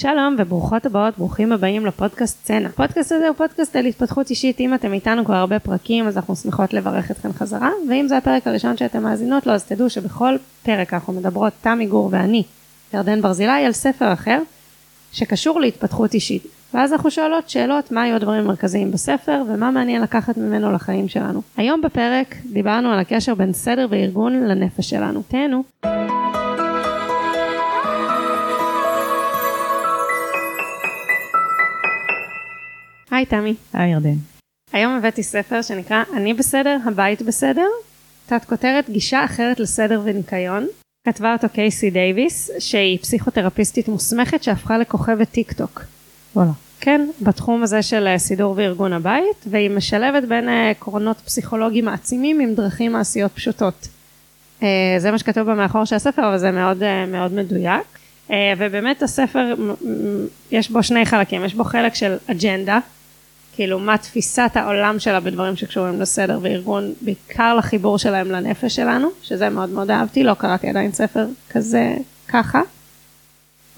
שלום וברוכות הבאות, ברוכים הבאים לפודקאסט סצנה. הפודקאסט הזה הוא פודקאסט על התפתחות אישית, אם אתם איתנו כבר הרבה פרקים אז אנחנו שמחות לברך אתכם חזרה, ואם זה הפרק הראשון שאתם מאזינות לו אז תדעו שבכל פרק אנחנו מדברות, תמי גור ואני, ירדן ברזילי, על ספר אחר שקשור להתפתחות אישית. ואז אנחנו שואלות שאלות מה היו הדברים המרכזיים בספר ומה מעניין לקחת ממנו לחיים שלנו. היום בפרק דיברנו על הקשר בין סדר וארגון לנפש שלנו. תהנו. היי תמי. היי ירדן. היום הבאתי ספר שנקרא אני בסדר, הבית בסדר, תת כותרת גישה אחרת לסדר וניקיון. כתבה אותו קייסי דייוויס, שהיא פסיכותרפיסטית מוסמכת שהפכה לכוכבת טיק טוק. וואלה. כן, בתחום הזה של אה, סידור וארגון הבית, והיא משלבת בין אה, עקרונות פסיכולוגיים מעצימים עם דרכים מעשיות פשוטות. אה, זה מה שכתוב במאחור של הספר, אבל זה מאוד מאוד מדויק. ובאמת הספר, יש בו שני חלקים, יש בו חלק של אג'נדה, כאילו מה תפיסת העולם שלה בדברים שקשורים לסדר וארגון, בעיקר לחיבור שלהם לנפש שלנו, שזה מאוד מאוד אהבתי, לא קראתי עדיין ספר כזה ככה.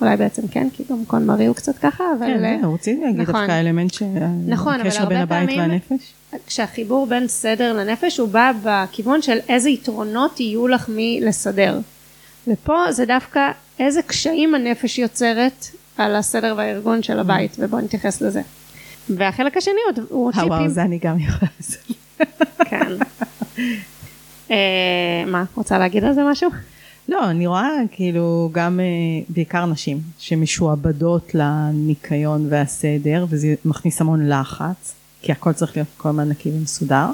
אולי בעצם כן, כי גם קון מרי הוא קצת ככה, אבל... כן, זה, רציתי להגיד נכון. דווקא האלמנט של נכון, הקשר בין הבית פעמים, והנפש. כשהחיבור בין סדר לנפש הוא בא בכיוון של איזה יתרונות יהיו לך מלסדר. ופה זה דווקא איזה קשיים הנפש יוצרת על הסדר והארגון של הבית, mm. ובואו נתייחס לזה. והחלק השני הוא, הוא טיפים. וואו, זה אני גם יכולה לעשות. כן. אה, מה, רוצה להגיד על זה משהו? לא, אני רואה כאילו גם אה, בעיקר נשים שמשועבדות לניקיון והסדר וזה מכניס המון לחץ כי הכל צריך להיות כל הזמן נקי ומסודר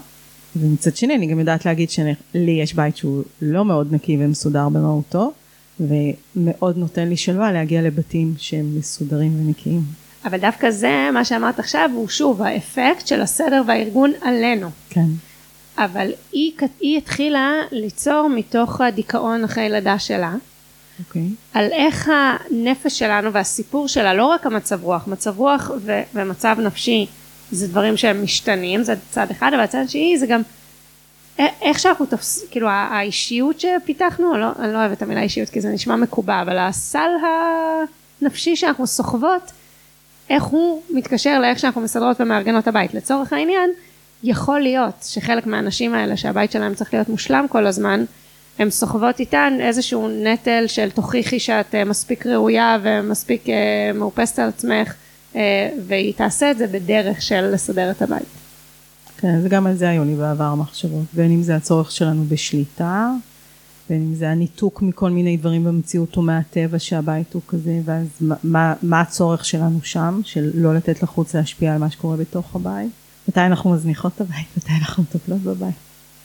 ומצד שני אני גם יודעת להגיד שלי יש בית שהוא לא מאוד נקי ומסודר במהותו ומאוד נותן לי שלווה להגיע לבתים שהם מסודרים ונקיים. אבל דווקא זה מה שאמרת עכשיו הוא שוב האפקט של הסדר והארגון עלינו. כן. אבל היא, היא התחילה ליצור מתוך הדיכאון אחרי לידה שלה. Okay. אוקיי. על איך הנפש שלנו והסיפור שלה, לא רק המצב רוח, מצב רוח ו- ומצב נפשי זה דברים שהם משתנים, זה צד אחד, אבל הצד שני זה גם איך שאנחנו תופסים, כאילו האישיות שפיתחנו, לא, אני לא אוהבת את המילה אישיות כי זה נשמע מקובע, אבל הסל הנפשי שאנחנו סוחבות, איך הוא מתקשר לאיך שאנחנו מסדרות ומארגנות הבית. לצורך העניין, יכול להיות שחלק מהאנשים האלה שהבית שלהם צריך להיות מושלם כל הזמן, הן סוחבות איתן איזשהו נטל של תוכיחי שאת uh, מספיק ראויה ומספיק uh, מאופסת על עצמך uh, והיא תעשה את זה בדרך של לסדר את הבית. כן, וגם על זה היו לי בעבר מחשבות, בין אם זה הצורך שלנו בשליטה, בין אם זה הניתוק מכל מיני דברים במציאות או מהטבע שהבית הוא כזה, ואז מה, מה הצורך שלנו שם, של לא לתת לחוץ להשפיע על מה שקורה בתוך הבית. מתי אנחנו מזניחות את הבית, מתי אנחנו מטפלות בבית.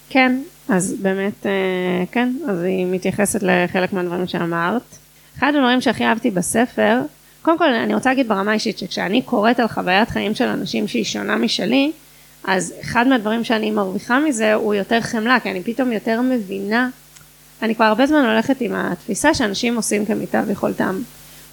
כן, אז באמת, אה, כן, אז היא מתייחסת לחלק מהדברים שאמרת. אחד הדברים שהכי אהבתי בספר, קודם כל אני רוצה להגיד ברמה אישית שכשאני קוראת על חוויית חיים של אנשים שהיא שונה משלי, אז אחד מהדברים שאני מרוויחה מזה הוא יותר חמלה, כי אני פתאום יותר מבינה, אני כבר הרבה זמן הולכת עם התפיסה שאנשים עושים כמיטב יכולתם.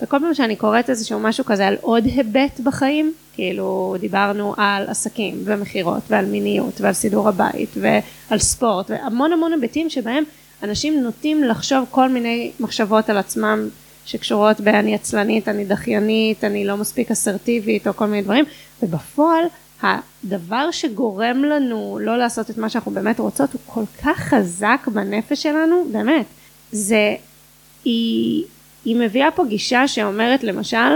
וכל פעם שאני קוראת איזשהו משהו כזה על עוד היבט בחיים, כאילו דיברנו על עסקים ומכירות ועל מיניות ועל סידור הבית ועל ספורט והמון המון היבטים שבהם אנשים נוטים לחשוב כל מיני מחשבות על עצמם שקשורות ב"אני עצלנית", "אני דחיינית", "אני לא מספיק אסרטיבית" או כל מיני דברים ובפועל הדבר שגורם לנו לא לעשות את מה שאנחנו באמת רוצות הוא כל כך חזק בנפש שלנו באמת. זה היא היא מביאה פה גישה שאומרת למשל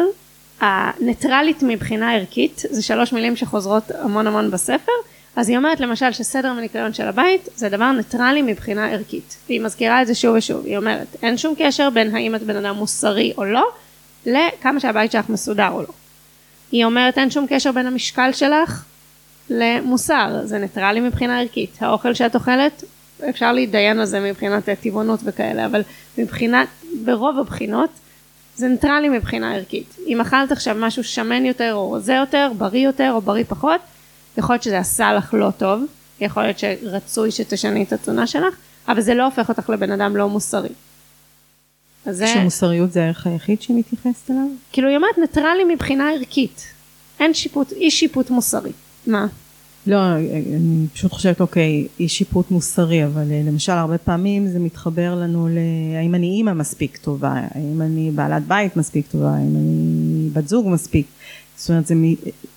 הניטרלית מבחינה ערכית זה שלוש מילים שחוזרות המון המון בספר אז היא אומרת למשל שסדר וניקיון של הבית זה דבר ניטרלי מבחינה ערכית. והיא מזכירה את זה שוב ושוב. היא אומרת אין שום קשר בין האם את בן אדם מוסרי או לא לכמה שהבית שלך מסודר או לא היא אומרת אין שום קשר בין המשקל שלך למוסר זה ניטרלי מבחינה ערכית האוכל שאת אוכלת אפשר להתדיין על זה מבחינת טבעונות וכאלה אבל מבחינת ברוב הבחינות זה ניטרלי מבחינה ערכית. אם אכלת עכשיו משהו שמן יותר או רזה יותר, בריא יותר או בריא פחות, יכול להיות שזה עשה לך לא טוב, יכול להיות שרצוי שתשני את התזונה שלך, אבל זה לא הופך אותך לבן אדם לא מוסרי. שמוסריות זה הערך היחיד שהיא מתייחסת אליו? כאילו היא אומרת ניטרלי מבחינה ערכית. אין שיפוט, אי שיפוט מוסרי. מה? לא, אני פשוט חושבת, אוקיי, אי שיפוט מוסרי, אבל אה, למשל הרבה פעמים זה מתחבר לנו ל... האם אני אימא מספיק טובה, האם אני בעלת בית מספיק טובה, האם אני בת זוג מספיק. זאת אומרת זה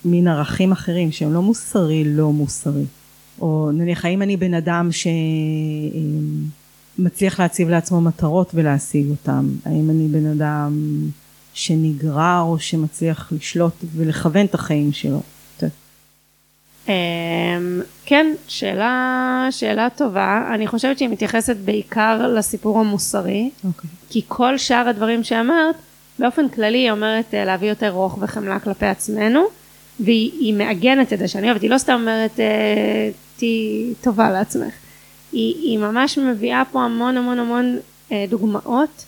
מין ערכים אחרים שהם לא מוסרי לא מוסרי. או נניח האם אני בן אדם שמצליח להציב לעצמו מטרות ולהשיג אותם, האם אני בן אדם שנגרר או שמצליח לשלוט ולכוון את החיים שלו. אמ, כן, שאלה, שאלה טובה. אני חושבת שהיא מתייחסת בעיקר לסיפור המוסרי. Okay. אוקיי. כי כל שאר הדברים שאמרת, באופן כללי היא אומרת אה, להביא יותר רוך וחמלה כלפי עצמנו, והיא מעגנת את זה שאני אוהבת, היא לא סתם אומרת אה, תהיי טובה לעצמך. היא, היא ממש מביאה פה המון המון המון אה, דוגמאות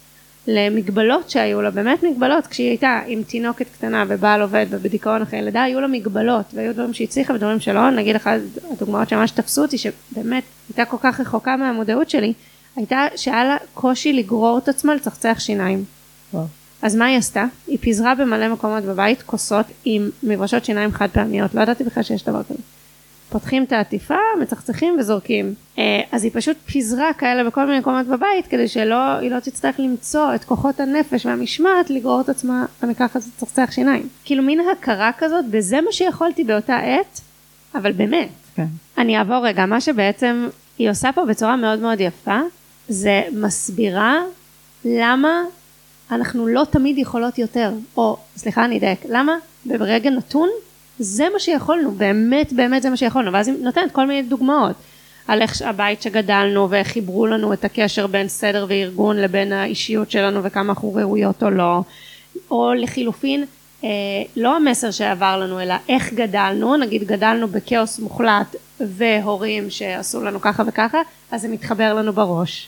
למגבלות שהיו לה, באמת מגבלות, כשהיא הייתה עם תינוקת קטנה ובעל עובד ובדיכאון אחרי לידה, היו לה מגבלות והיו דברים שהיא הצליחה ודברים שלא, נגיד אחד הדוגמאות שממש תפסו אותי, שבאמת הייתה כל כך רחוקה מהמודעות שלי, הייתה שהיה לה קושי לגרור את עצמה לצחצח שיניים. וואו. אז מה היא עשתה? היא פיזרה במלא מקומות בבית כוסות עם מברשות שיניים חד פעמיות, לא ידעתי בכלל שיש דבר כזה. פותחים את העטיפה, מצחצחים וזורקים. אה, אז היא פשוט פיזרה כאלה בכל מיני מקומות בבית כדי שהיא לא תצטרך למצוא את כוחות הנפש והמשמעת לגרור את עצמה למקלחת לצחצח שיניים. כאילו מין הכרה כזאת, וזה מה שיכולתי באותה עת, אבל באמת. כן. אני אעבור רגע, מה שבעצם היא עושה פה בצורה מאוד מאוד יפה, זה מסבירה למה אנחנו לא תמיד יכולות יותר, או סליחה אני אדייק, למה ברגע נתון זה מה שיכולנו, באמת באמת זה מה שיכולנו, ואז היא נותנת כל מיני דוגמאות על איך הבית שגדלנו ואיך חיברו לנו את הקשר בין סדר וארגון לבין האישיות שלנו וכמה אנחנו ראויות או לא, או לחילופין אה, לא המסר שעבר לנו אלא איך גדלנו, נגיד גדלנו בכאוס מוחלט והורים שעשו לנו ככה וככה, אז זה מתחבר לנו בראש.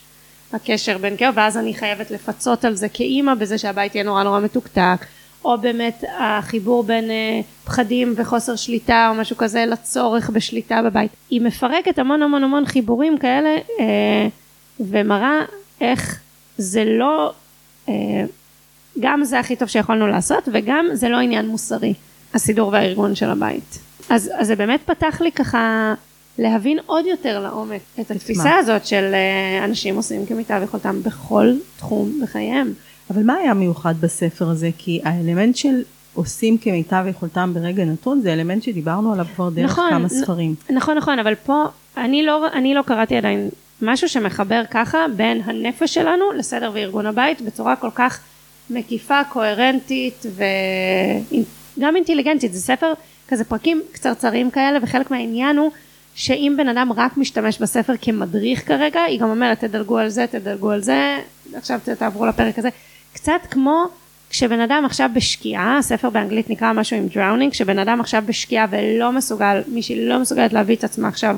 הקשר בין כאוס, ואז אני חייבת לפצות על זה כאימא בזה שהבית יהיה נורא נורא מתוקתק, או באמת החיבור בין אה, פחדים וחוסר שליטה או משהו כזה לצורך בשליטה בבית. היא מפרקת המון המון המון חיבורים כאלה אה, ומראה איך זה לא, אה, גם זה הכי טוב שיכולנו לעשות וגם זה לא עניין מוסרי, הסידור והארגון של הבית. אז, אז זה באמת פתח לי ככה להבין עוד יותר לעומק את התפיסה הזאת של אנשים עושים כמיטב יכולתם בכל תחום בחייהם. אבל מה היה מיוחד בספר הזה? כי האלמנט של עושים כמיטב יכולתם ברגע נתון זה אלמנט שדיברנו עליו כבר דרך נכון, כמה ספרים. נכון נכון אבל פה אני לא, אני לא קראתי עדיין משהו שמחבר ככה בין הנפש שלנו לסדר וארגון הבית בצורה כל כך מקיפה קוהרנטית וגם אינטליגנטית זה ספר כזה פרקים קצרצרים כאלה וחלק מהעניין הוא שאם בן אדם רק משתמש בספר כמדריך כרגע היא גם אומרת תדלגו על זה תדלגו על זה עכשיו תעברו לפרק הזה קצת כמו כשבן אדם עכשיו בשקיעה, הספר באנגלית נקרא משהו עם drowning, כשבן אדם עכשיו בשקיעה ולא מסוגל, מישהי לא מסוגלת להביא את עצמה עכשיו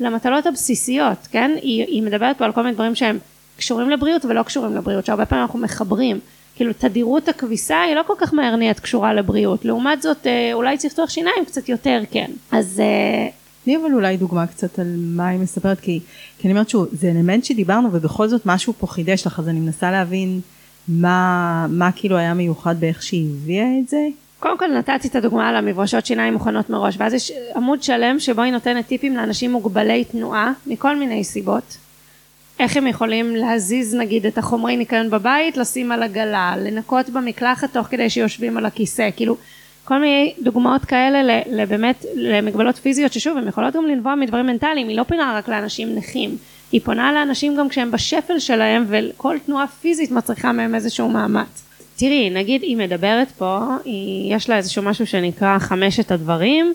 למטלות הבסיסיות, כן? היא, היא מדברת פה על כל מיני דברים שהם קשורים לבריאות ולא קשורים לבריאות, שהרבה פעמים אנחנו מחברים. כאילו תדירות הכביסה היא לא כל כך מהר נהיית קשורה לבריאות, לעומת זאת אה, אולי לפתוח שיניים קצת יותר כן. אז... אה, תני אבל אולי דוגמה קצת על מה היא מספרת, כי, כי אני אומרת שוב, זה אלמנט שדיברנו ובכל זאת משהו פה חידש לך, אז אני מנסה להבין מה, מה כאילו היה מיוחד באיך שהיא הביאה את זה? קודם כל נתתי את הדוגמה על המברשות שיניים מוכנות מראש ואז יש עמוד שלם שבו היא נותנת טיפים לאנשים מוגבלי תנועה מכל מיני סיבות איך הם יכולים להזיז נגיד את החומרי ניקיון בבית לשים על עגלה לנקות במקלחת תוך כדי שיושבים על הכיסא כאילו כל מיני דוגמאות כאלה לבאמת למגבלות פיזיות ששוב הן יכולות גם לנבוע מדברים מנטליים היא לא פינה רק לאנשים נכים היא פונה לאנשים גם כשהם בשפל שלהם וכל תנועה פיזית מצריכה מהם איזשהו מאמץ. תראי, נגיד היא מדברת פה, היא, יש לה איזשהו משהו שנקרא חמשת הדברים,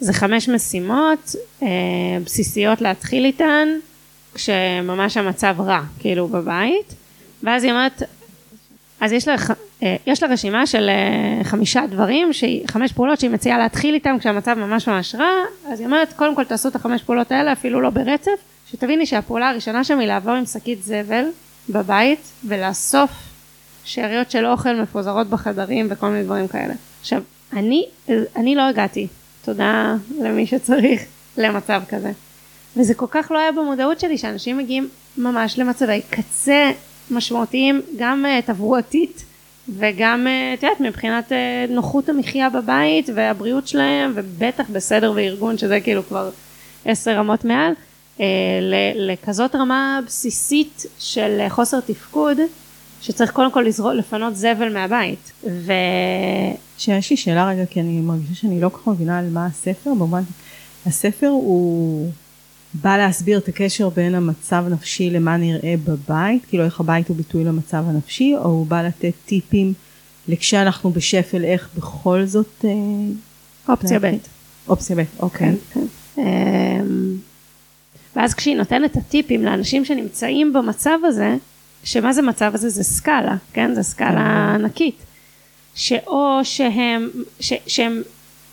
זה חמש משימות אה, בסיסיות להתחיל איתן, כשממש המצב רע, כאילו בבית, ואז היא אומרת, אז יש לה, אה, יש לה רשימה של אה, חמישה דברים, שהיא, חמש פעולות שהיא מציעה להתחיל איתן כשהמצב ממש ממש רע, אז היא אומרת, קודם כל תעשו את החמש פעולות האלה, אפילו לא ברצף, שתביני שהפעולה הראשונה שם היא לעבור עם שקית זבל בבית ולאסוף שאריות של אוכל מפוזרות בחדרים וכל מיני דברים כאלה. עכשיו, אני, אני לא הגעתי, תודה למי שצריך, למצב כזה. וזה כל כך לא היה במודעות שלי שאנשים מגיעים ממש למצבי קצה משמעותיים, גם uh, תברואתית וגם, uh, את יודעת, מבחינת uh, נוחות המחיה בבית והבריאות שלהם, ובטח בסדר וארגון שזה כאילו כבר עשר רמות מעל. אה, לכזאת רמה בסיסית של חוסר תפקוד שצריך קודם כל לזרוק, לפנות זבל מהבית. ו... שיש לי שאלה רגע, כי אני מרגישה שאני לא כל כך מבינה על מה הספר, במובן, הספר הוא בא להסביר את הקשר בין המצב הנפשי למה נראה בבית, כאילו איך הבית הוא ביטוי למצב הנפשי, או הוא בא לתת טיפים לכשאנחנו בשפל, איך בכל זאת... אה, אופציה ב'. אופציה ב', אוקיי. כן, כן. ואז כשהיא נותנת את הטיפים לאנשים שנמצאים במצב הזה, שמה זה מצב הזה? זה סקאלה, כן? זה סקאלה כן. ענקית. שאו שהם, ש, שהם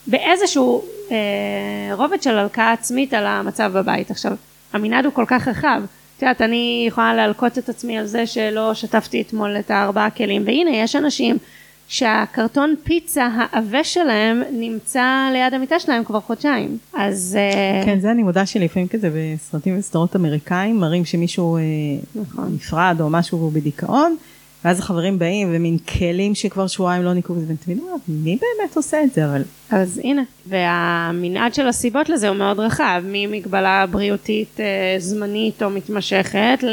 באיזשהו אה, רובד של הלקאה עצמית על המצב בבית. עכשיו, המנעד הוא כל כך רחב. את יודעת, אני יכולה להלקות את עצמי על זה שלא שטפתי אתמול את הארבעה כלים, והנה, יש אנשים שהקרטון פיצה העבה שלהם נמצא ליד המיטה שלהם כבר חודשיים. אז... אה, כן, זה אני מודה שלפעמים כזה בסרטים וסדרות אמריקאים מראים שמישהו אה, נכון. נפרד או משהו והוא בדיכאון, ואז החברים באים ומין כלים שכבר שבועיים לא ניקו, ואתם תמיד אומרים, מי באמת עושה את זה? אבל אז הנה, והמנעד של הסיבות לזה הוא מאוד רחב, ממגבלה בריאותית אה, זמנית או מתמשכת,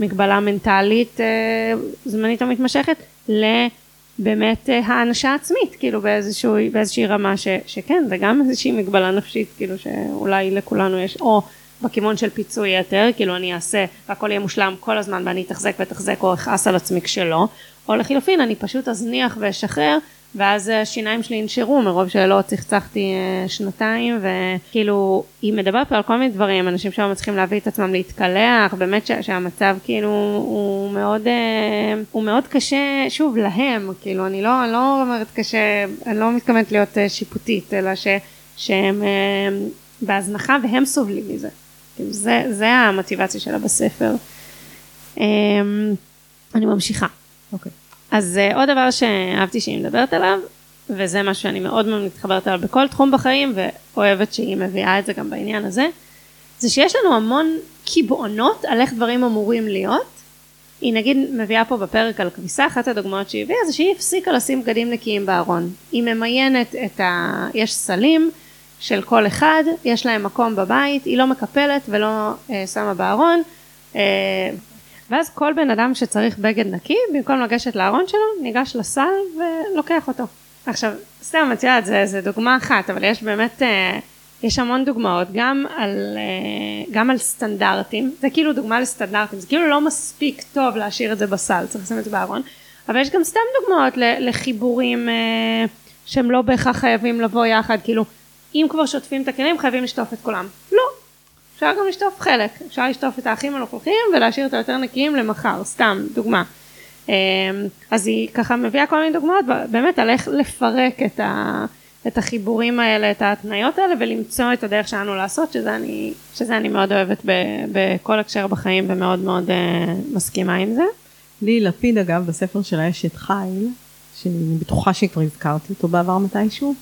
למגבלה מנטלית אה, זמנית או מתמשכת, לבאמת אה, האנשה עצמית, כאילו באיזשהו, באיזושהי רמה ש, שכן, זה גם איזושהי מגבלה נפשית, כאילו שאולי לכולנו יש, או בכיוון של פיצוי יתר, כאילו אני אעשה והכל יהיה מושלם כל הזמן ואני אתחזק ואתחזק או אכעס על עצמי כשלא, או לחילופין אני פשוט אזניח ואשחרר ואז השיניים שלי ינשרו מרוב שלא צחצחתי אה, שנתיים וכאילו היא מדברת פה על כל מיני דברים אנשים שם צריכים להביא את עצמם להתקלח באמת ש- שהמצב כאילו הוא מאוד אה, הוא מאוד קשה שוב להם כאילו אני לא, אני לא אומרת קשה אני לא מתכוונת להיות אה, שיפוטית אלא ש, שהם בהזנחה והם סובלים מזה כאילו זה, זה המוטיבציה שלה בספר. אה, אני ממשיכה. אוקיי. אז uh, עוד דבר שאהבתי שהיא מדברת עליו, וזה משהו שאני מאוד מאוד מתחברת עליו בכל תחום בחיים, ואוהבת שהיא מביאה את זה גם בעניין הזה, זה שיש לנו המון קיבעונות על איך דברים אמורים להיות. היא נגיד מביאה פה בפרק על כביסה, אחת הדוגמאות שהיא הביאה זה שהיא הפסיקה לשים בגדים נקיים בארון. היא ממיינת את ה... יש סלים של כל אחד, יש להם מקום בבית, היא לא מקפלת ולא אה, שמה בארון. אה, ואז כל בן אדם שצריך בגד נקי, במקום לגשת לארון שלו, ניגש לסל ולוקח אותו. עכשיו, סתם, את יודעת, זה דוגמה אחת, אבל יש באמת, אה, יש המון דוגמאות, גם על, אה, גם על סטנדרטים, זה כאילו דוגמה לסטנדרטים, זה כאילו לא מספיק טוב להשאיר את זה בסל, צריך לשים את זה בארון, אבל יש גם סתם דוגמאות ל- לחיבורים אה, שהם לא בהכרח חייבים לבוא יחד, כאילו, אם כבר שוטפים את הכלים חייבים לשטוף את כולם. לא, אפשר גם לשטוף חלק, אפשר לשטוף את האחים הנוכחים ולהשאיר את היותר נקיים למחר, סתם דוגמה. אמ, אז היא ככה מביאה כל מיני דוגמאות באמת על איך לפרק את, ה, את החיבורים האלה, את ההתניות האלה ולמצוא את הדרך שלנו לעשות, שזה אני, שזה אני מאוד אוהבת ב, בכל הקשר בחיים ומאוד מאוד uh, מסכימה עם זה. לי לפיד אגב בספר שלה יש את חיל, שאני בטוחה שכבר הזכרתי אותו בעבר מתישהו,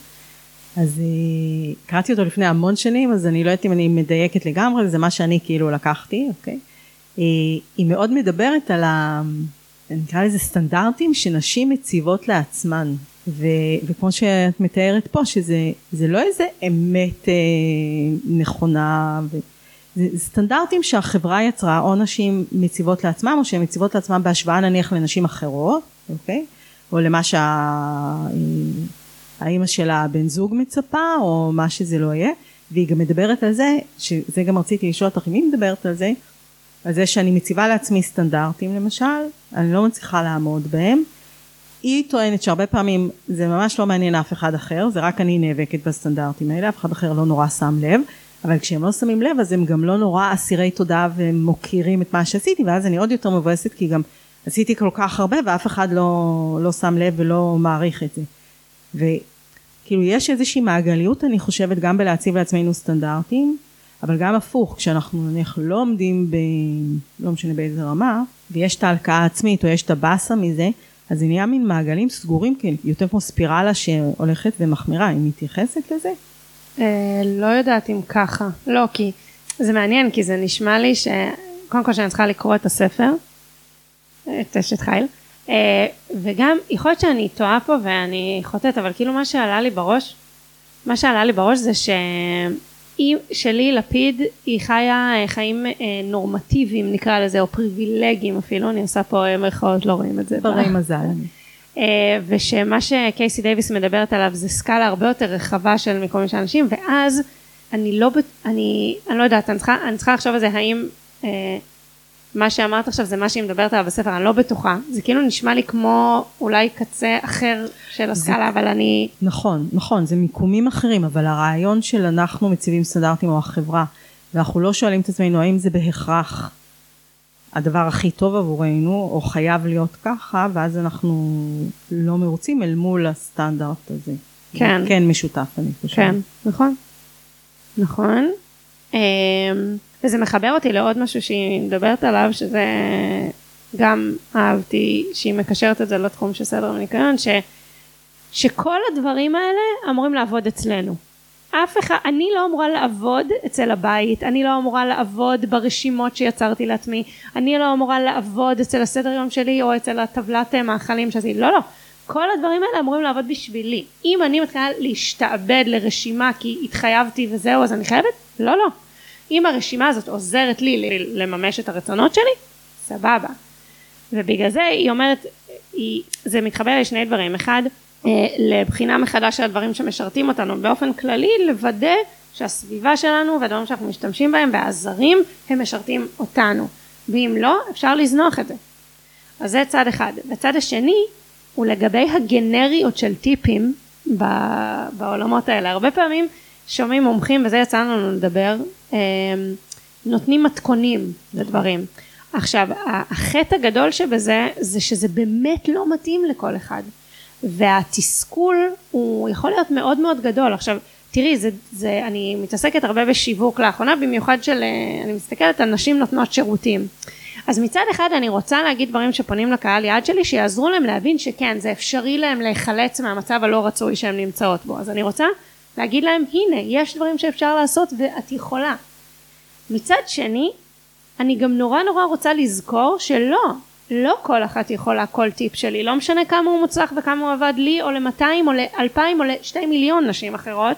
אז אה, קראתי אותו לפני המון שנים אז אני לא יודעת אם אני מדייקת לגמרי זה מה שאני כאילו לקחתי אוקיי. אה, היא מאוד מדברת על ה... נקרא לזה סטנדרטים שנשים מציבות לעצמן ו, וכמו שאת מתארת פה שזה לא איזה אמת אה, נכונה ו, זה סטנדרטים שהחברה יצרה או נשים מציבות לעצמם או שהן מציבות לעצמם בהשוואה נניח לנשים אחרות אוקיי או למה שה... האימא של הבן זוג מצפה או מה שזה לא יהיה והיא גם מדברת על זה שזה גם רציתי לשאול אותך אם היא מדברת על זה על זה שאני מציבה לעצמי סטנדרטים למשל אני לא מצליחה לעמוד בהם היא טוענת שהרבה פעמים זה ממש לא מעניין אף אחד אחר זה רק אני נאבקת בסטנדרטים האלה אף אחד אחר לא נורא שם לב אבל כשהם לא שמים לב אז הם גם לא נורא אסירי תודה ומוקירים את מה שעשיתי ואז אני עוד יותר מבואסת כי גם עשיתי כל כך הרבה ואף אחד לא, לא שם לב ולא מעריך את זה וכאילו יש איזושהי מעגליות אני חושבת גם בלהציב לעצמנו סטנדרטים אבל גם הפוך כשאנחנו נניח לא עומדים ב... לא משנה באיזה רמה ויש את ההלקאה העצמית או יש את הבאסה מזה אז זה נהיה מין מעגלים סגורים כאילו יותר כמו ספירלה שהולכת ומחמירה היא מתייחסת לזה? אה, לא יודעת אם ככה לא כי זה מעניין כי זה נשמע לי שקודם כל שאני צריכה לקרוא את הספר את אשת חיל וגם יכול להיות שאני טועה פה ואני חוטאת אבל כאילו מה שעלה לי בראש מה שעלה לי בראש זה שלי לפיד היא חיה אה, חיים אה, נורמטיביים נקרא לזה או פריבילגיים אפילו אני עושה פה אה, מירכאות לא רואים את זה. ברי מזל. ושמה שקייסי דייוויס מדברת עליו זה סקאלה הרבה יותר רחבה של מקומות של אנשים ואז אני לא אני אני לא יודעת אני צריכה אני צריכה לחשוב על זה האם מה שאמרת עכשיו זה מה שהיא מדברת עליו בספר, אני לא בטוחה. זה כאילו נשמע לי כמו אולי קצה אחר של הסקאלה. אבל אני... נכון, נכון, זה מיקומים אחרים, אבל הרעיון של אנחנו מציבים סטנדרטים או החברה, ואנחנו לא שואלים את עצמנו האם זה בהכרח הדבר הכי טוב עבורנו, או חייב להיות ככה, ואז אנחנו לא מרוצים אל מול הסטנדרט הזה. כן. כן משותף, אני חושבת. כן, נכון. נכון. וזה מחבר אותי לעוד משהו שהיא מדברת עליו, שזה גם אהבתי שהיא מקשרת את זה לתחום של סדר וניקיון, ש, שכל הדברים האלה אמורים לעבוד אצלנו. אף אחד, אני לא אמורה לעבוד אצל הבית, אני לא אמורה לעבוד ברשימות שיצרתי לעצמי, אני לא אמורה לעבוד אצל הסדר יום שלי או אצל הטבלת מאכלים שעשיתי, לא לא, כל הדברים האלה אמורים לעבוד בשבילי. אם אני מתחילה להשתעבד לרשימה כי התחייבתי וזהו אז אני חייבת? לא לא. אם הרשימה הזאת עוזרת לי לממש את הרצונות שלי, סבבה. ובגלל זה היא אומרת, היא, זה מתחבר לשני דברים. אחד, אה, לבחינה מחדש של הדברים שמשרתים אותנו באופן כללי, לוודא שהסביבה שלנו והדברים שאנחנו משתמשים בהם והעזרים הם משרתים אותנו. ואם לא, אפשר לזנוח את זה. אז זה צד אחד. הצד השני הוא לגבי הגנריות של טיפים בעולמות האלה. הרבה פעמים שומעים מומחים, וזה יצא לנו לדבר, נותנים מתכונים לדברים. עכשיו, החטא הגדול שבזה, זה שזה באמת לא מתאים לכל אחד. והתסכול הוא יכול להיות מאוד מאוד גדול. עכשיו, תראי, זה, זה, אני מתעסקת הרבה בשיווק לאחרונה, במיוחד של, אה, אני מסתכלת על נשים נותנות שירותים. אז מצד אחד אני רוצה להגיד דברים שפונים לקהל יעד שלי, שיעזרו להם להבין שכן, זה אפשרי להם להיחלץ מהמצב הלא רצוי שהן נמצאות בו. אז אני רוצה להגיד להם הנה יש דברים שאפשר לעשות ואת יכולה. מצד שני אני גם נורא נורא רוצה לזכור שלא לא כל אחת יכולה כל טיפ שלי לא משנה כמה הוא מוצלח וכמה הוא עבד לי או למאתיים או לאלפיים או לשתי מיליון נשים אחרות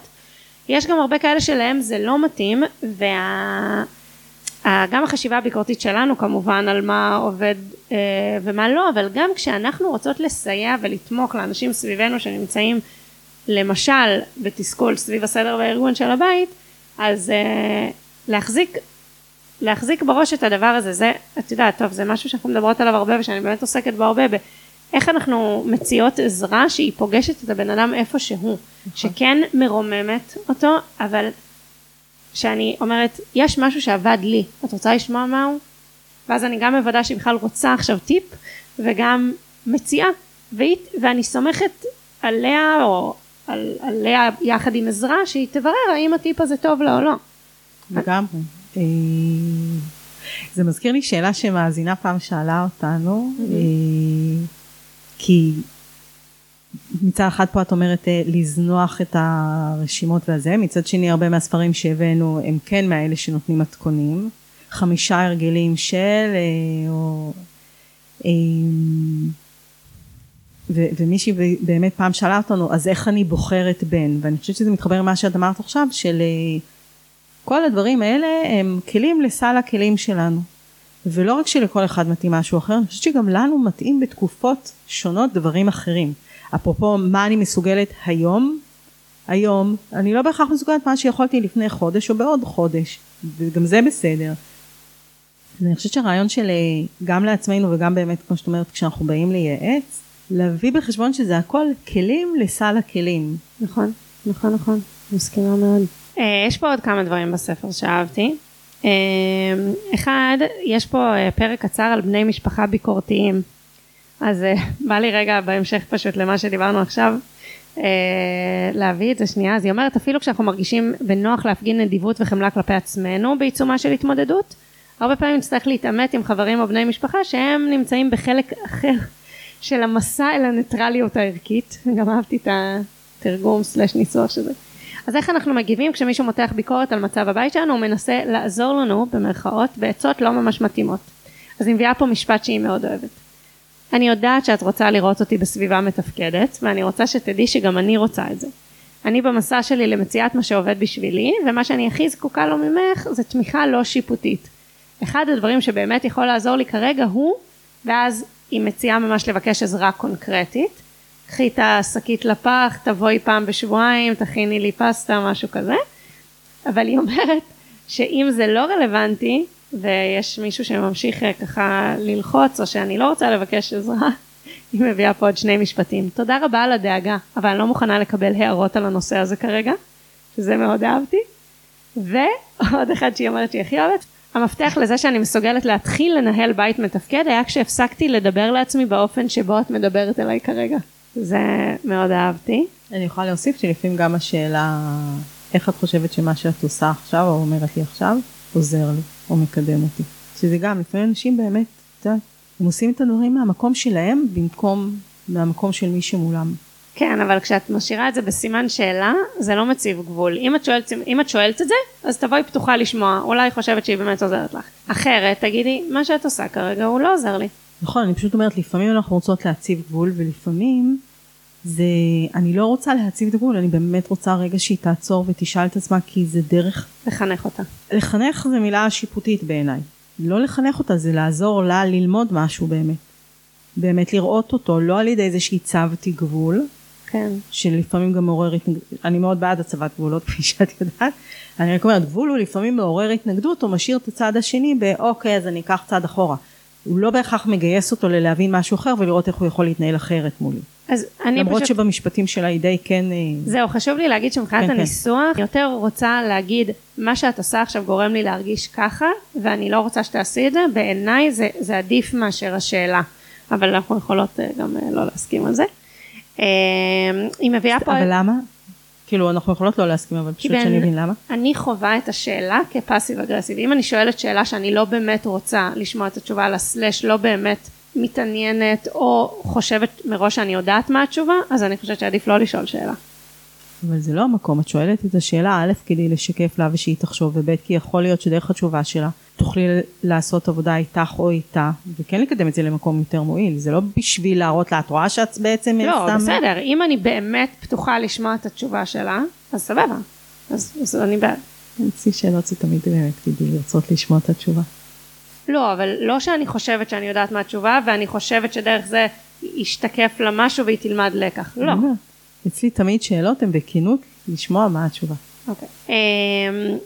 יש גם הרבה כאלה שלהם זה לא מתאים וה... גם החשיבה הביקורתית שלנו כמובן על מה עובד אה, ומה לא אבל גם כשאנחנו רוצות לסייע ולתמוך לאנשים סביבנו שנמצאים למשל בתסכול סביב הסדר והארגון של הבית אז uh, להחזיק להחזיק בראש את הדבר הזה זה את יודעת טוב זה משהו שאנחנו מדברות עליו הרבה ושאני באמת עוסקת בו הרבה באיך אנחנו מציעות עזרה שהיא פוגשת את הבן אדם איפה שהוא נכון. שכן מרוממת אותו אבל שאני אומרת יש משהו שעבד לי את רוצה לשמוע מהו ואז אני גם מוודא שהיא בכלל רוצה עכשיו טיפ וגם מציעה ואני סומכת עליה או על, עליה יחד עם עזרה שהיא תברר האם הטיפ הזה טוב לה או לא. לגמרי. אה, זה מזכיר לי שאלה שמאזינה פעם שאלה אותנו, אה, כי מצד אחד פה את אומרת אה, לזנוח את הרשימות והזה, מצד שני הרבה מהספרים שהבאנו הם כן מאלה שנותנים מתכונים, חמישה הרגלים של, או ומישהי באמת פעם שאלה אותנו אז איך אני בוחרת בן? ואני חושבת שזה מתחבר למה שאת אמרת עכשיו של אה, כל הדברים האלה הם כלים לסל הכלים שלנו. ולא רק שלכל אחד מתאים משהו אחר אני חושבת שגם לנו מתאים בתקופות שונות דברים אחרים. אפרופו מה אני מסוגלת היום היום אני לא בהכרח מסוגלת מה שיכולתי לפני חודש או בעוד חודש וגם זה בסדר. אני חושבת שהרעיון של אה, גם לעצמנו וגם באמת כמו שאת אומרת כשאנחנו באים לייעץ להביא בחשבון שזה הכל כלים לסל הכלים. נכון, נכון, נכון, מסכימה מאוד. אה, יש פה עוד כמה דברים בספר שאהבתי. אה, אחד, יש פה אה, פרק קצר על בני משפחה ביקורתיים. אז בא לי רגע בהמשך פשוט למה שדיברנו עכשיו, להביא את זה שנייה. אז היא אומרת, אפילו כשאנחנו מרגישים בנוח להפגין נדיבות וחמלה כלפי עצמנו בעיצומה של התמודדות, הרבה פעמים נצטרך להתעמת עם חברים או בני משפחה שהם נמצאים בחלק אחר של המסע אל הניטרליות הערכית, גם אהבתי את התרגום סלש ניסוח של זה. אז איך אנחנו מגיבים כשמישהו מותח ביקורת על מצב הבית שלנו, הוא מנסה לעזור לנו במרכאות בעצות לא ממש מתאימות. אז היא מביאה פה משפט שהיא מאוד אוהבת. אני יודעת שאת רוצה לראות אותי בסביבה מתפקדת, ואני רוצה שתדעי שגם אני רוצה את זה. אני במסע שלי למציאת מה שעובד בשבילי, ומה שאני הכי זקוקה לו ממך זה תמיכה לא שיפוטית. אחד הדברים שבאמת יכול לעזור לי כרגע הוא, ואז היא מציעה ממש לבקש עזרה קונקרטית. קחי את השקית לפח, תבואי פעם בשבועיים, תכיני לי פסטה, משהו כזה. אבל היא אומרת שאם זה לא רלוונטי, ויש מישהו שממשיך אה, ככה ללחוץ, או שאני לא רוצה לבקש עזרה, היא מביאה פה עוד שני משפטים. תודה רבה על הדאגה, אבל אני לא מוכנה לקבל הערות על הנושא הזה כרגע, שזה מאוד אהבתי. ועוד אחד שהיא אומרת שהיא הכי אוהבת, המפתח לזה שאני מסוגלת להתחיל לנהל בית מתפקד היה כשהפסקתי לדבר לעצמי באופן שבו את מדברת אליי כרגע. זה מאוד אהבתי. אני יכולה להוסיף שלפעמים גם השאלה, איך את חושבת שמה שאת עושה עכשיו, או אומרת לי עכשיו, עוזר לי, או מקדם אותי. שזה גם, לפעמים אנשים באמת, את יודעת, הם עושים את הדברים מהמקום שלהם, במקום מהמקום של מי שמולם. כן, אבל כשאת משאירה את זה בסימן שאלה, זה לא מציב גבול. אם את שואלת, אם את, שואלת את זה, אז תבואי פתוחה לשמוע, אולי היא חושבת שהיא באמת עוזרת לך. אחרת, תגידי, מה שאת עושה כרגע הוא לא עוזר לי. נכון, אני פשוט אומרת, לפעמים אנחנו רוצות להציב גבול, ולפעמים זה, אני לא רוצה להציב את הגבול, אני באמת רוצה רגע שהיא תעצור ותשאל את עצמה, כי זה דרך... לחנך אותה. לחנך זה מילה שיפוטית בעיניי. לא לחנך אותה, זה לעזור לה ללמוד משהו באמת. באמת לראות אותו, לא על ידי זה שהצבתי גבול, כן. שלפעמים גם מעורר התנגדות, אני מאוד בעד הצבת גבולות כפי שאת יודעת, אני רק אומרת גבול הוא לפעמים מעורר התנגדות או משאיר את הצד השני באוקיי אז אני אקח צעד אחורה. הוא לא בהכרח מגייס אותו ללהבין משהו אחר ולראות איך הוא יכול להתנהל אחרת מולי. אז אני למרות פשוט... שבמשפטים שלה היא די כן... אה, זהו, חשוב לי להגיד שמבחינת כן, כן. הניסוח, יותר רוצה להגיד, מה שאת עושה עכשיו גורם לי להרגיש ככה, ואני לא רוצה שתעשי את זה, בעיניי זה, זה עדיף מאשר השאלה. אבל אנחנו יכולות אה, גם אה, לא להסכים על זה. אה, היא מביאה פה... אבל למה? כאילו אנחנו יכולות לא להסכים אבל פשוט שאני אבין למה. אני חווה את השאלה כפאסיב אגרסיב. אם אני שואלת שאלה שאני לא באמת רוצה לשמוע את התשובה על הסלאש לא באמת מתעניינת או חושבת מראש שאני יודעת מה התשובה, אז אני חושבת שעדיף לא לשאול שאלה. אבל זה לא המקום, את שואלת את השאלה א' כדי לשקף לה ושהיא תחשוב וב' כי יכול להיות שדרך התשובה שלה תוכלי לעשות עבודה איתך או איתה וכן לקדם את זה למקום יותר מועיל, זה לא בשביל להראות לה את רואה שאת בעצם לא, שמה- בסדר, אם אני באמת פתוחה לשמוע את התשובה שלה, אז סבבה. אז, אז אני בעד. אצלי שאלות זה תמיד באמת כדי לרצות לשמוע את התשובה. לא, אבל לא שאני חושבת שאני יודעת מה התשובה, ואני חושבת שדרך זה ישתקף לה משהו והיא תלמד לקח. לא. אצלי תמיד שאלות הן בכנות לשמוע מה התשובה. אוקיי. אמ,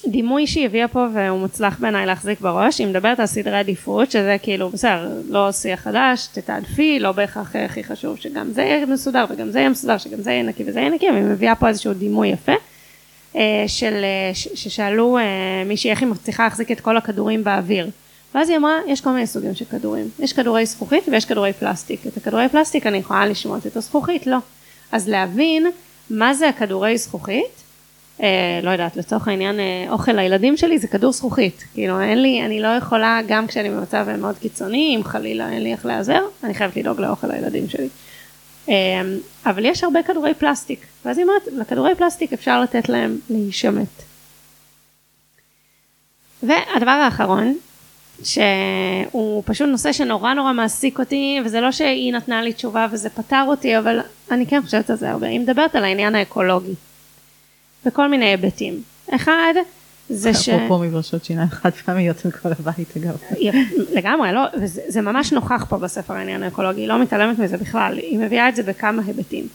דימוי שהיא הביאה פה והוא מוצלח בעיניי להחזיק בראש, היא מדברת על סדרי עדיפות, שזה כאילו, בסדר, לא שיח חדש, תתעדפי, לא בהכרח הכי חשוב שגם זה יהיה מסודר וגם זה יהיה מסודר, שגם זה יהיה נקי וזה יהיה נקי, אבל היא מביאה פה איזשהו דימוי יפה, אה, של, אה, ששאלו אה, מישהי איך היא מצליחה להחזיק את כל הכדורים באוויר. ואז היא אמרה, יש כל מיני סוגים של כדורים. יש כדורי זכוכית ויש כדורי פלסטיק. את הכדורי פלסטיק אני יכולה לשמוט, את הזכוכית לא. אז להבין מה זה הכדורי זכוכית, אה, לא יודעת, לצורך העניין אה, אוכל לילדים שלי זה כדור זכוכית. כאילו אין לי, אני לא יכולה, גם כשאני במצב מאוד קיצוני, אם חלילה אין לי איך להיעזר, אני חייבת לדאוג לאוכל לילדים שלי. אה, אבל יש הרבה כדורי פלסטיק, ואז היא אומרת, לכדורי פלסטיק אפשר לתת להם להישמט. והדבר האחרון, שהוא פשוט נושא שנורא נורא מעסיק אותי, וזה לא שהיא נתנה לי תשובה וזה פתר אותי, אבל אני כן חושבת על זה הרבה. היא מדברת על העניין האקולוגי, בכל מיני היבטים. אחד, זה ש... אפרופו מברשות שיניים חד פעמיות מכל הבית אגב. לגמרי, לא, וזה זה ממש נוכח פה בספר העניין האקולוגי, היא לא מתעלמת מזה בכלל, היא מביאה את זה בכמה היבטים.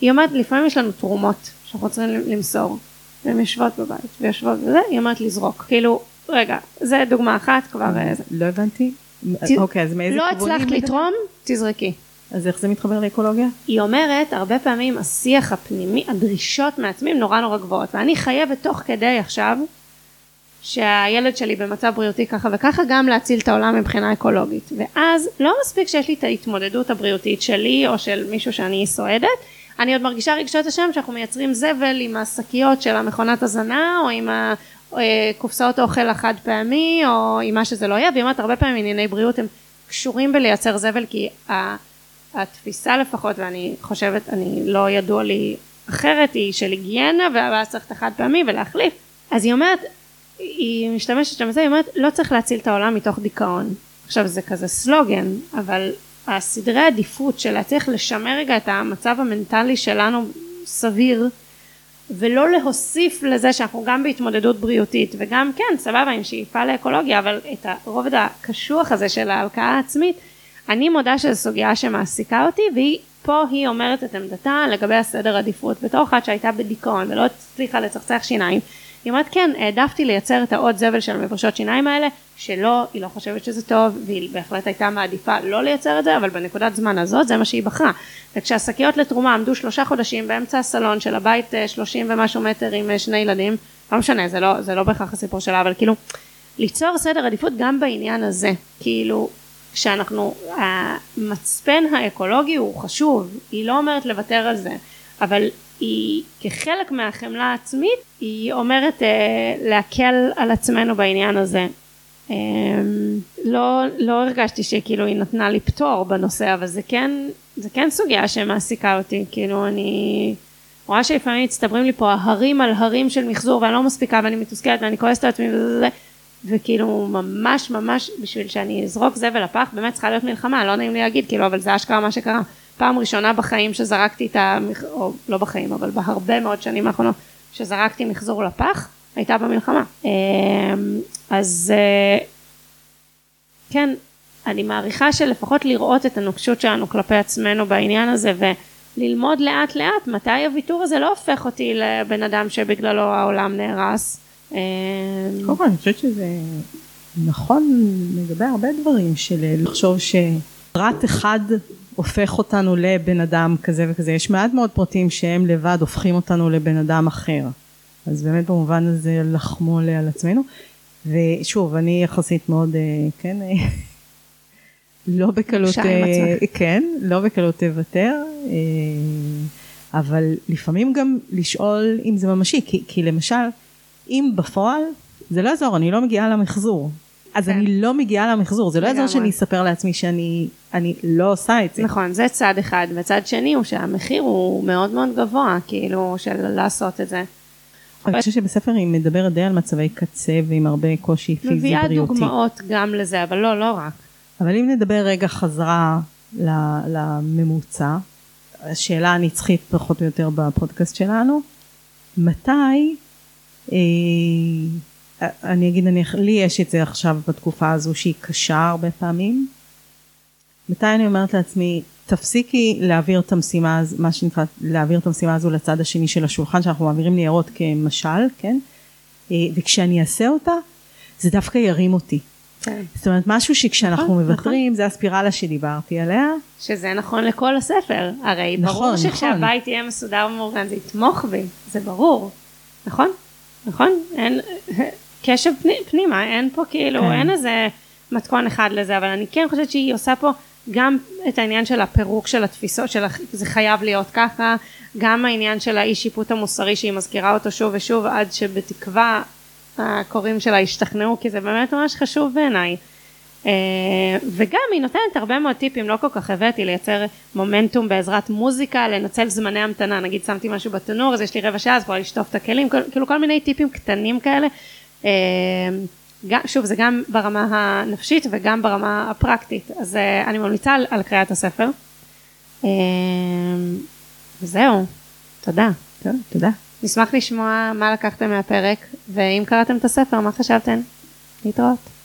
היא אומרת, לפעמים יש לנו תרומות שאנחנו צריכים למסור, והן יושבות בבית, ויושבות בזה, היא אומרת לזרוק. כאילו, רגע, זה דוגמה אחת כבר, אה. לא הבנתי. אוקיי, אז מאיזה לא כיוונים? הצלחת היא לתרום, תזרקי. אז איך זה מתחבר לאקולוגיה? היא אומרת, הרבה פעמים השיח הפנימי, הדרישות מעצמי נורא נורא גבוהות, ואני חייבת תוך כדי עכשיו, שהילד שלי במצב בריאותי ככה וככה, גם להציל את העולם מבחינה אקולוגית. ואז לא מספיק שיש לי את ההתמודדות הבריאותית שלי, או של מישהו שאני סועדת, אני עוד מרגישה רגשות אשם שאנחנו מייצרים זבל עם השקיות של המכונת הזנה, או עם הקופסאות אוכל החד פעמי, או עם מה שזה לא יהיה, והיא אומרת, הרבה פעמים ענייני בריאות הם קשורים בלייצר זבל, כי. התפיסה לפחות, ואני חושבת, אני לא ידוע לי אחרת, היא של היגיינה, ואז צריך את החד פעמי ולהחליף. אז היא אומרת, היא משתמשת שם בזה, היא אומרת, לא צריך להציל את העולם מתוך דיכאון. עכשיו זה כזה סלוגן, אבל הסדרי עדיפות של להצליח לשמר רגע את המצב המנטלי שלנו סביר, ולא להוסיף לזה שאנחנו גם בהתמודדות בריאותית וגם כן סבבה עם שאיפה לאקולוגיה אבל את הרובד הקשוח הזה של ההלקאה העצמית אני מודה שזו סוגיה שמעסיקה אותי והיא פה היא אומרת את עמדתה לגבי הסדר עדיפות בתור אחת שהייתה בדיכאון ולא הצליחה לצחצח שיניים היא אומרת כן העדפתי לייצר את העוד זבל של המברשות שיניים האלה שלא היא לא חושבת שזה טוב והיא בהחלט הייתה מעדיפה לא לייצר את זה אבל בנקודת זמן הזאת זה מה שהיא בחרה. וכשהשקיות לתרומה עמדו שלושה חודשים באמצע הסלון של הבית שלושים ומשהו מטר עם שני ילדים לא משנה זה לא זה לא בהכרח הסיפור שלה אבל כאילו ליצור סדר עדיפות גם בעניין הזה. כאילו שאנחנו המצפן האקולוגי הוא חשוב היא לא אומרת לוותר על זה אבל היא כחלק מהחמלה העצמית היא אומרת אה, להקל על עצמנו בעניין הזה. אה, לא, לא הרגשתי שכאילו היא נתנה לי פטור בנושא אבל זה כן זה כן סוגיה שמעסיקה אותי. כאילו אני רואה שלפעמים מצטברים לי פה הרים על הרים של מחזור ואני לא מספיקה ואני מתוסכלת ואני כועסת על עצמי וזה וכאילו ממש ממש בשביל שאני אזרוק זבל לפח באמת צריכה להיות מלחמה לא נעים לי להגיד כאילו אבל זה אשכרה מה שקרה פעם ראשונה בחיים שזרקתי את המח... או לא בחיים אבל בהרבה מאוד שנים האחרונות שזרקתי מחזור לפח הייתה במלחמה. אמ, אז אה, כן אני מעריכה שלפחות לראות את הנוקשות שלנו כלפי עצמנו בעניין הזה וללמוד לאט לאט מתי הוויתור הזה לא הופך אותי לבן אדם שבגללו העולם נהרס. אמ, קודם כל אני חושבת שזה נכון לגבי הרבה דברים של לחשוב שפרט אחד הופך אותנו לבן אדם כזה וכזה. יש מעט מאוד פרטים שהם לבד הופכים אותנו לבן אדם אחר. אז באמת במובן הזה לחמול על עצמנו. ושוב אני יחסית מאוד אה, כן לא בקלות כן לא בקלות תוותר אבל לפעמים גם לשאול אם זה ממשי. כי, כי למשל אם בפועל זה לא יעזור אני לא מגיעה למחזור אז כן. אני לא מגיעה למחזור זה לא יעזור שאני אספר לעצמי שאני אני לא עושה את זה. נכון זה צד אחד וצד שני הוא שהמחיר הוא מאוד מאוד גבוה כאילו של לעשות את זה. אני חושבת שבספר היא מדברת די על מצבי קצה ועם הרבה קושי פיזי בריאותי. מביאה דוגמאות גם לזה אבל לא לא רק. אבל אם נדבר רגע חזרה לממוצע השאלה הנצחית פחות או יותר בפודקאסט שלנו מתי אה, אני אגיד נניח לי יש את זה עכשיו בתקופה הזו שהיא קשה הרבה פעמים מתי אני אומרת לעצמי תפסיקי להעביר את המשימה מה שנקרא להעביר את המשימה הזו לצד השני של השולחן שאנחנו מעבירים ניירות כמשל כן אה, וכשאני אעשה אותה זה דווקא ירים אותי כן. זאת אומרת משהו שכשאנחנו נכון, מוותרים נכון. זה הספירלה שדיברתי עליה. שזה נכון לכל הספר הרי נכון, ברור נכון. שכשהבית יהיה מסודר ומאורגן זה יתמוך בי זה ברור נכון נכון אין קשב פנימה אין פה כאילו כן. אין איזה מתכון אחד לזה אבל אני כן חושבת שהיא עושה פה גם את העניין של הפירוק של התפיסות של זה חייב להיות ככה גם העניין של האי שיפוט המוסרי שהיא מזכירה אותו שוב ושוב עד שבתקווה הקוראים שלה ישתכנעו כי זה באמת ממש חשוב בעיניי אה, וגם היא נותנת הרבה מאוד טיפים לא כל כך הבאתי לייצר מומנטום בעזרת מוזיקה לנצל זמני המתנה נגיד שמתי משהו בתנור אז יש לי רבע שעה אז כבר לשטוף את הכלים כאילו כל מיני טיפים קטנים כאלה שוב זה גם ברמה הנפשית וגם ברמה הפרקטית. אז אה, אני ממליצה על, על קריאת הספר. וזהו. תודה. טוב, תודה. נשמח לשמוע מה לקחתם מהפרק ואם קראתם את הספר מה חשבתם? להתראות